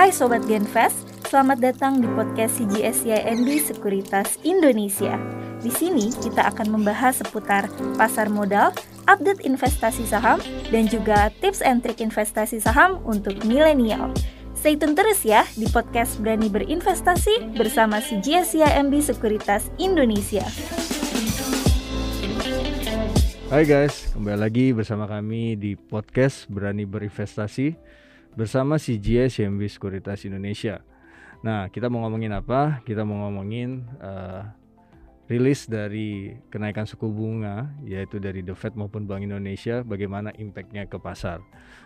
Hai Sobat Genfest, selamat datang di podcast CGSCIMB Sekuritas Indonesia. Di sini kita akan membahas seputar pasar modal, update investasi saham, dan juga tips and trik investasi saham untuk milenial. Stay tune terus ya di podcast Berani Berinvestasi bersama CGSCIMB Sekuritas Indonesia. Hai guys, kembali lagi bersama kami di podcast Berani Berinvestasi bersama CGS CMB Sekuritas Indonesia. Nah, kita mau ngomongin apa? Kita mau ngomongin uh, rilis dari kenaikan suku bunga, yaitu dari The Fed maupun Bank Indonesia, bagaimana impactnya ke pasar.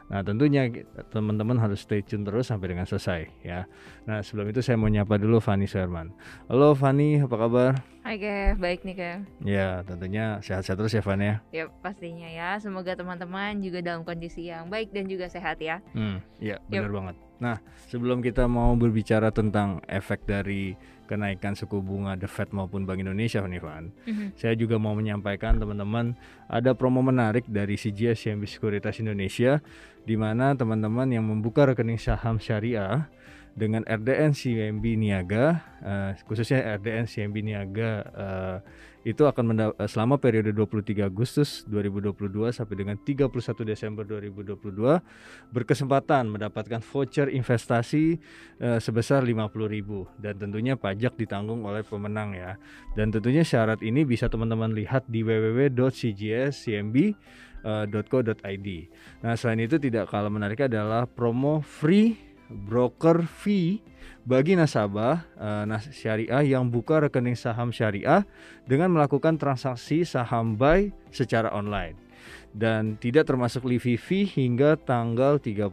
Nah, tentunya teman-teman harus stay tune terus sampai dengan selesai ya. Nah, sebelum itu saya mau nyapa dulu Fani Sherman. Halo Fani, apa kabar? Hai Kev, baik nih Kev Ya tentunya sehat-sehat terus ya Van ya Ya pastinya ya, semoga teman-teman juga dalam kondisi yang baik dan juga sehat ya Hmm, ya benar banget Nah sebelum kita mau berbicara tentang efek dari kenaikan suku bunga The Fed maupun Bank Indonesia Van mm-hmm. Saya juga mau menyampaikan teman-teman ada promo menarik dari CGS CMB Sekuritas Indonesia di mana teman-teman yang membuka rekening saham syariah dengan RDN CMB Niaga uh, khususnya RDN CMB Niaga uh, itu akan uh, selama periode 23 Agustus 2022 sampai dengan 31 Desember 2022 berkesempatan mendapatkan voucher investasi uh, sebesar 50.000 dan tentunya pajak ditanggung oleh pemenang ya. Dan tentunya syarat ini bisa teman-teman lihat di www.cgscmb .co.id. Nah, selain itu tidak kalah menarik adalah promo free broker fee bagi nasabah uh, nas syariah yang buka rekening saham syariah dengan melakukan transaksi saham buy secara online dan tidak termasuk living fee hingga tanggal 31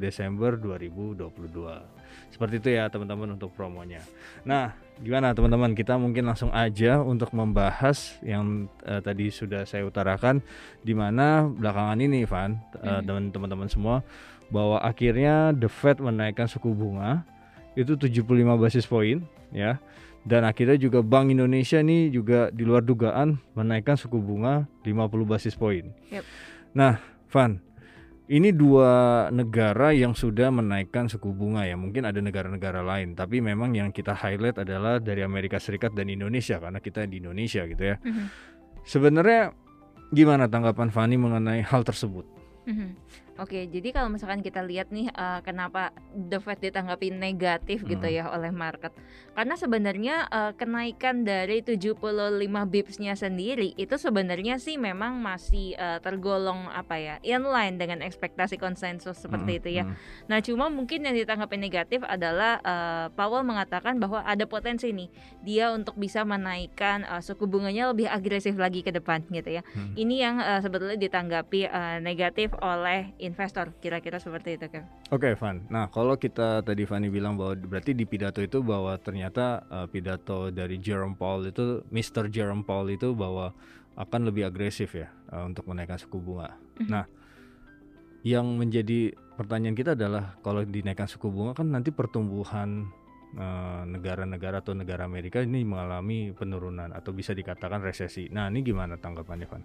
Desember 2022. Seperti itu ya teman-teman untuk promonya. Nah, gimana teman-teman? Kita mungkin langsung aja untuk membahas yang uh, tadi sudah saya utarakan di mana belakangan ini Van uh, dan teman-teman semua bahwa akhirnya The Fed menaikkan suku bunga itu 75 basis poin ya. Dan akhirnya juga Bank Indonesia ini juga di luar dugaan menaikkan suku bunga 50 basis poin. Yep. Nah, Van, ini dua negara yang sudah menaikkan suku bunga ya. Mungkin ada negara-negara lain, tapi memang yang kita highlight adalah dari Amerika Serikat dan Indonesia karena kita di Indonesia gitu ya. Mm -hmm. Sebenarnya gimana tanggapan Fani mengenai hal tersebut? Mm -hmm. Oke, jadi kalau misalkan kita lihat nih uh, kenapa The Fed ditanggapi negatif gitu hmm. gitu ya oleh market. Karena sebenarnya uh, kenaikan dari 75 bipsnya sendiri itu sebenarnya sih memang masih uh, tergolong apa ya, inline dengan ekspektasi konsensus seperti hmm. itu ya. Hmm. Nah, cuma mungkin yang ditanggapi negatif adalah uh, Powell mengatakan bahwa ada potensi nih dia untuk bisa menaikkan uh, suku bunganya lebih agresif lagi ke depan gitu ya. Hmm. Ini yang uh, sebetulnya ditanggapi uh, negatif oleh investor kira-kira seperti itu kan oke okay, Van nah kalau kita tadi Fanny bilang bahwa berarti di pidato itu bahwa ternyata uh, pidato dari Jerome Powell itu Mr. Jerome Powell itu bahwa akan lebih agresif ya uh, untuk menaikkan suku bunga mm-hmm. nah yang menjadi pertanyaan kita adalah kalau dinaikkan suku bunga kan nanti pertumbuhan eh, negara-negara atau negara Amerika ini mengalami penurunan atau bisa dikatakan resesi. Nah, ini gimana tanggapannya, Van?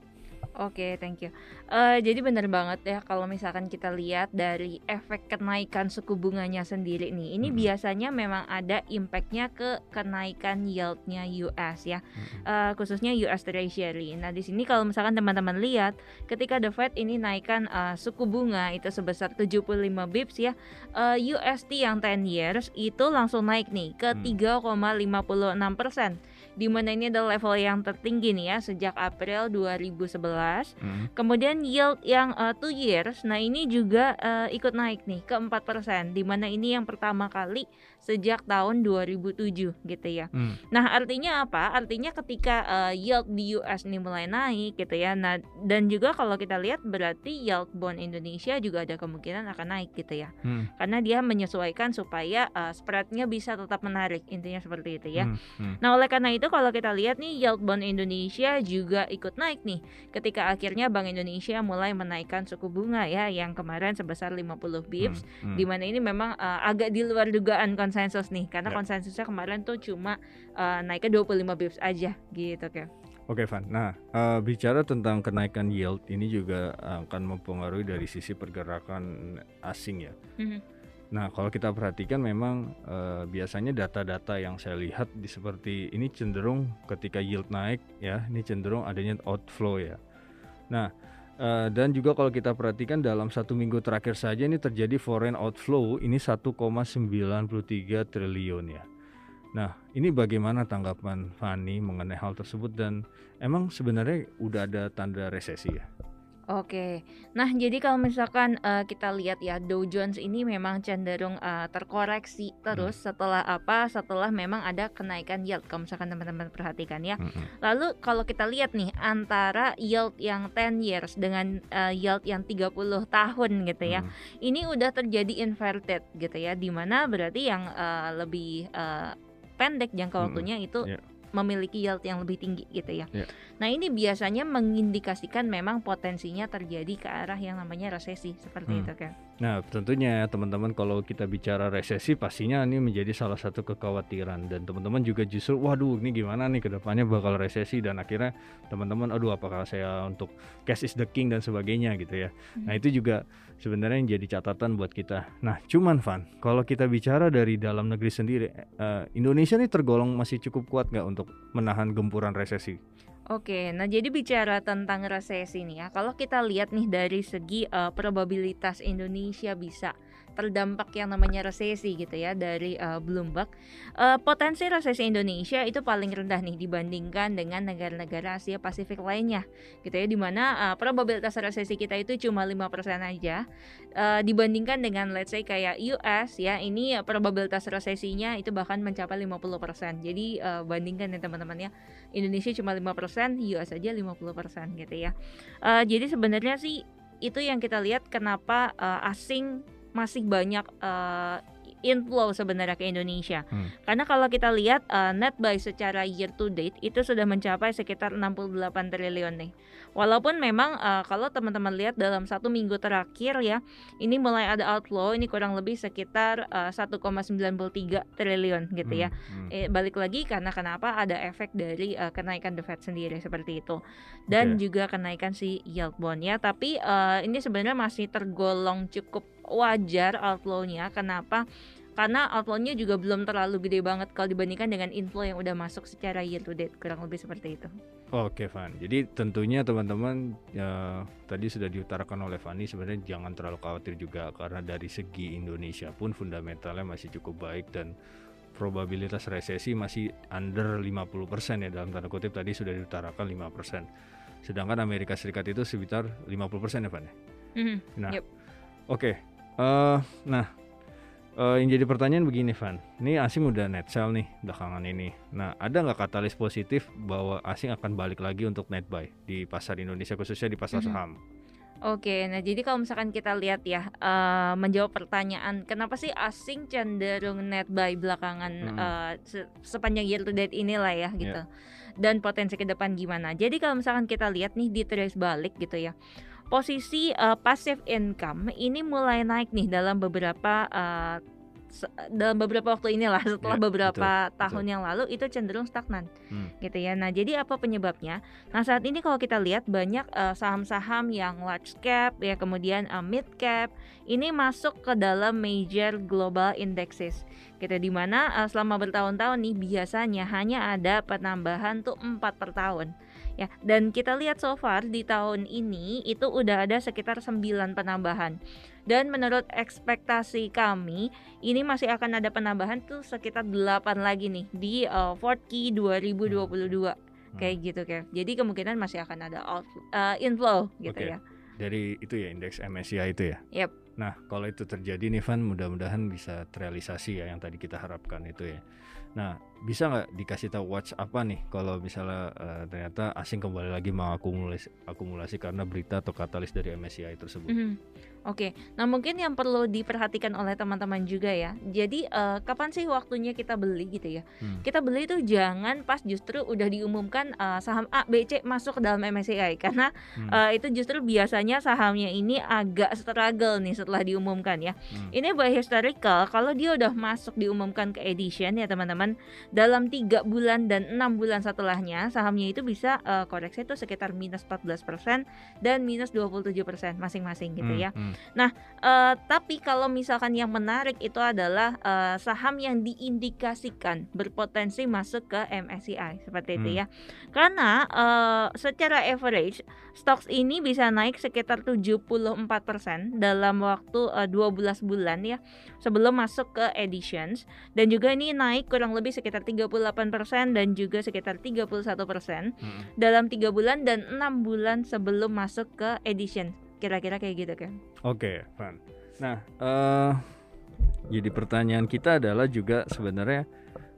Oke, thank you. Uh, jadi benar banget ya kalau misalkan kita lihat dari efek kenaikan suku bunganya sendiri nih, ini hmm. biasanya memang ada impactnya ke kenaikan yieldnya US ya, hmm. uh, khususnya US Treasury. Nah di sini kalau misalkan teman-teman lihat, ketika The Fed ini naikkan uh, suku bunga itu sebesar 75 bips ya, uh, UST yang 10 years itu langsung naik nih ke 3,56 hmm. persen di mana ini adalah level yang tertinggi nih ya sejak April 2011. Hmm. Kemudian yield yang uh, two years, nah ini juga uh, ikut naik nih ke 4%, di mana ini yang pertama kali sejak tahun 2007 gitu ya. Hmm. Nah, artinya apa? Artinya ketika uh, yield di US ini mulai naik gitu ya. Nah, dan juga kalau kita lihat berarti yield bond Indonesia juga ada kemungkinan akan naik gitu ya. Hmm. Karena dia menyesuaikan supaya uh, spreadnya bisa tetap menarik. Intinya seperti itu ya. Hmm. Hmm. Nah, oleh karena itu kalau kita lihat nih yield bond Indonesia juga ikut naik nih ketika akhirnya Bank Indonesia mulai menaikkan suku bunga ya yang kemarin sebesar 50 bips hmm. Hmm. di mana ini memang uh, agak di luar dugaan konsensus nih karena yeah. konsensusnya kemarin tuh cuma uh, naik ke 25 bips aja gitu kan. Oke, Van. Nah, uh, bicara tentang kenaikan yield ini juga akan mempengaruhi dari sisi pergerakan asing ya. Mm -hmm. Nah, kalau kita perhatikan memang uh, biasanya data-data yang saya lihat di seperti ini cenderung ketika yield naik ya, ini cenderung adanya outflow ya. Nah, uh, dan juga kalau kita perhatikan dalam satu minggu terakhir saja ini terjadi foreign outflow ini 1,93 triliun ya. Nah, ini bagaimana tanggapan Fani mengenai hal tersebut dan emang sebenarnya udah ada tanda resesi ya? Oke, nah jadi kalau misalkan uh, kita lihat ya Dow Jones ini memang cenderung uh, terkoreksi terus hmm. setelah apa? Setelah memang ada kenaikan yield. Kalau misalkan teman-teman perhatikan ya. Hmm. Lalu kalau kita lihat nih antara yield yang 10 years dengan uh, yield yang 30 tahun gitu ya, hmm. ini udah terjadi inverted gitu ya, di mana berarti yang uh, lebih uh, pendek jangka waktunya hmm. itu yeah memiliki yield yang lebih tinggi gitu ya. Yeah. Nah ini biasanya mengindikasikan memang potensinya terjadi ke arah yang namanya resesi seperti hmm. itu kan. Nah tentunya teman-teman kalau kita bicara resesi pastinya ini menjadi salah satu kekhawatiran dan teman-teman juga justru waduh ini gimana nih ke depannya bakal resesi dan akhirnya teman-teman aduh apakah saya untuk cash is the king dan sebagainya gitu ya. Hmm. Nah itu juga sebenarnya yang jadi catatan buat kita. Nah cuman Van kalau kita bicara dari dalam negeri sendiri uh, Indonesia ini tergolong masih cukup kuat nggak untuk menahan gempuran resesi? Oke, nah jadi bicara tentang resesi nih ya, kalau kita lihat nih dari segi uh, probabilitas Indonesia bisa terdampak yang namanya resesi gitu ya dari uh, Bloomberg. Uh, potensi resesi Indonesia itu paling rendah nih dibandingkan dengan negara-negara Asia Pasifik lainnya gitu ya di mana uh, probabilitas resesi kita itu cuma 5% aja uh, dibandingkan dengan let's say kayak US ya ini probabilitas resesinya itu bahkan mencapai 50%. Jadi uh, bandingkan ya teman-teman ya. Indonesia cuma 5%, US aja 50% gitu ya. Uh, jadi sebenarnya sih itu yang kita lihat kenapa uh, asing masih banyak uh, inflow sebenarnya ke Indonesia. Hmm. Karena kalau kita lihat uh, net buy secara year to date itu sudah mencapai sekitar 68 triliun nih. Walaupun memang uh, kalau teman-teman lihat dalam satu minggu terakhir ya, ini mulai ada outflow ini kurang lebih sekitar uh, 1,93 triliun gitu ya. Hmm. Hmm. Eh, balik lagi karena kenapa ada efek dari uh, kenaikan the Fed sendiri seperti itu. Dan okay. juga kenaikan si yield bond ya. Tapi uh, ini sebenarnya masih tergolong cukup wajar outflow-nya. Kenapa? Karena outflow-nya juga belum terlalu gede banget kalau dibandingkan dengan inflow yang udah masuk secara year to date, kurang lebih seperti itu. Oke, Van. Jadi tentunya teman-teman ya, tadi sudah diutarakan oleh Fani sebenarnya jangan terlalu khawatir juga karena dari segi Indonesia pun fundamentalnya masih cukup baik dan probabilitas resesi masih under 50% ya dalam tanda kutip tadi sudah diutarakan 5%. Sedangkan Amerika Serikat itu sekitar 50% ya, Van ya? Mm -hmm. Nah, yep. oke. Okay. Uh, nah, uh, yang jadi pertanyaan begini Van, ini asing udah net sell nih belakangan ini. Nah, ada nggak katalis positif bahwa asing akan balik lagi untuk net buy di pasar Indonesia khususnya di pasar saham? Oke, nah jadi kalau misalkan kita lihat ya uh, menjawab pertanyaan kenapa sih asing cenderung net buy belakangan hmm. uh, se sepanjang year to date inilah ya gitu, yeah. dan potensi ke depan gimana? Jadi kalau misalkan kita lihat nih di trace balik gitu ya, posisi uh, passive income ini mulai naik nih dalam beberapa uh, dalam beberapa waktu inilah setelah ya, beberapa betul, tahun betul. yang lalu itu cenderung stagnan hmm. gitu ya. Nah, jadi apa penyebabnya? Nah, saat ini kalau kita lihat banyak saham saham-saham yang large cap ya kemudian uh, mid cap ini masuk ke dalam major global indexes gitu di mana uh, selama bertahun-tahun nih biasanya hanya ada penambahan tuh empat per tahun ya dan kita lihat so far di tahun ini itu udah ada sekitar 9 penambahan. Dan menurut ekspektasi kami ini masih akan ada penambahan tuh sekitar 8 lagi nih di uh, Ford Key 2022 hmm. kayak gitu kayak jadi kemungkinan masih akan ada out, uh, inflow gitu okay. ya. Dari itu ya indeks MSCI itu ya? Yep. nah kalau itu terjadi nih Van mudah-mudahan bisa terrealisasi ya yang tadi kita harapkan itu ya. Nah, bisa nggak dikasih tahu watch apa nih kalau misalnya uh, ternyata asing kembali lagi mengakumulasi akumulasi karena berita atau katalis dari MSCI tersebut? Mm -hmm. Oke, nah mungkin yang perlu diperhatikan oleh teman-teman juga ya. Jadi uh, kapan sih waktunya kita beli gitu ya? Hmm. Kita beli itu jangan pas justru udah diumumkan uh, saham A, B, C masuk ke dalam MSCI karena hmm. uh, itu justru biasanya sahamnya ini agak struggle nih setelah setelah diumumkan ya. Hmm. Ini by historical kalau dia udah masuk diumumkan ke edition ya teman-teman dalam tiga bulan dan enam bulan setelahnya sahamnya itu bisa uh, koreksi itu sekitar minus 14% dan minus 27% masing-masing gitu hmm, ya. Hmm. Nah, uh, tapi kalau misalkan yang menarik itu adalah uh, saham yang diindikasikan berpotensi masuk ke MSCI seperti hmm. itu ya. Karena uh, secara average stocks ini bisa naik sekitar 74% dalam waktu uh, 12 bulan ya sebelum masuk ke editions dan juga ini naik kurang lebih sekitar 38% dan juga sekitar 31% hmm. dalam tiga bulan dan enam bulan sebelum masuk ke edition kira-kira kayak gitu kan oke okay, Van nah uh, jadi pertanyaan kita adalah juga sebenarnya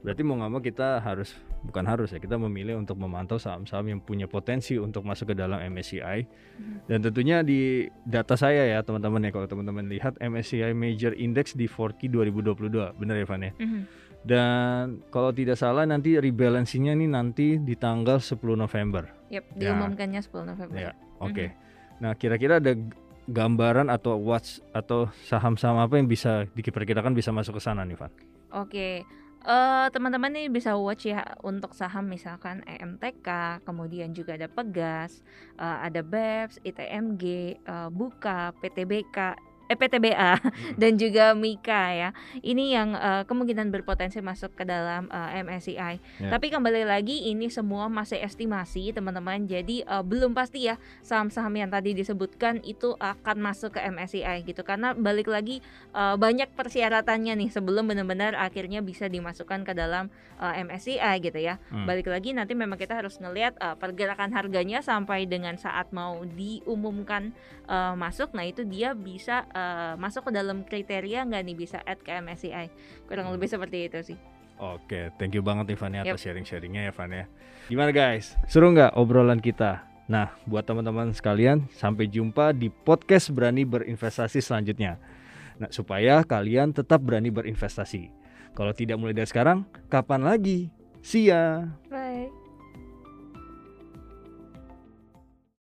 berarti mau nggak mau kita harus bukan harus ya kita memilih untuk memantau saham-saham yang punya potensi untuk masuk ke dalam MSCI hmm. dan tentunya di data saya ya teman-teman ya kalau teman-teman lihat MSCI Major Index di 4Q 2022 benar ya Van ya hmm. Dan kalau tidak salah nanti rebalancingnya ini nanti di tanggal 10 November yep, ya. diumumkannya ya. 10 November ya oke okay. hmm. nah kira-kira ada gambaran atau watch atau saham-saham apa yang bisa diperkirakan bisa masuk ke sana nih Van oke okay uh, teman-teman nih bisa watch ya untuk saham misalkan EMTK, kemudian juga ada Pegas, uh, ada BEPS, ITMG, uh, Buka, PTBK, EPTBA hmm. dan juga Mika ya. Ini yang uh, kemungkinan berpotensi masuk ke dalam uh, eh, MSCI. Yeah. Tapi kembali lagi ini semua masih estimasi teman-teman. Jadi uh, belum pasti ya saham-saham yang tadi disebutkan itu akan masuk ke MSCI gitu karena balik lagi uh, banyak persyaratannya nih sebelum benar-benar akhirnya bisa dimasukkan ke dalam uh, MSCI gitu ya. Hmm. Balik lagi nanti memang kita harus ngelihat uh, pergerakan harganya sampai dengan saat mau diumumkan uh, masuk. Nah, itu dia bisa uh, uh, masuk ke dalam kriteria nggak nih bisa add ke MSCI kurang hmm. lebih seperti itu sih Oke, thank you banget Ivan ya atas sharing-sharingnya ya Van ya. Gimana guys? Seru nggak obrolan kita? Nah, buat teman-teman sekalian, sampai jumpa di podcast Berani Berinvestasi selanjutnya. Nah, supaya kalian tetap berani berinvestasi. Kalau tidak mulai dari sekarang, kapan lagi? See ya. Bye.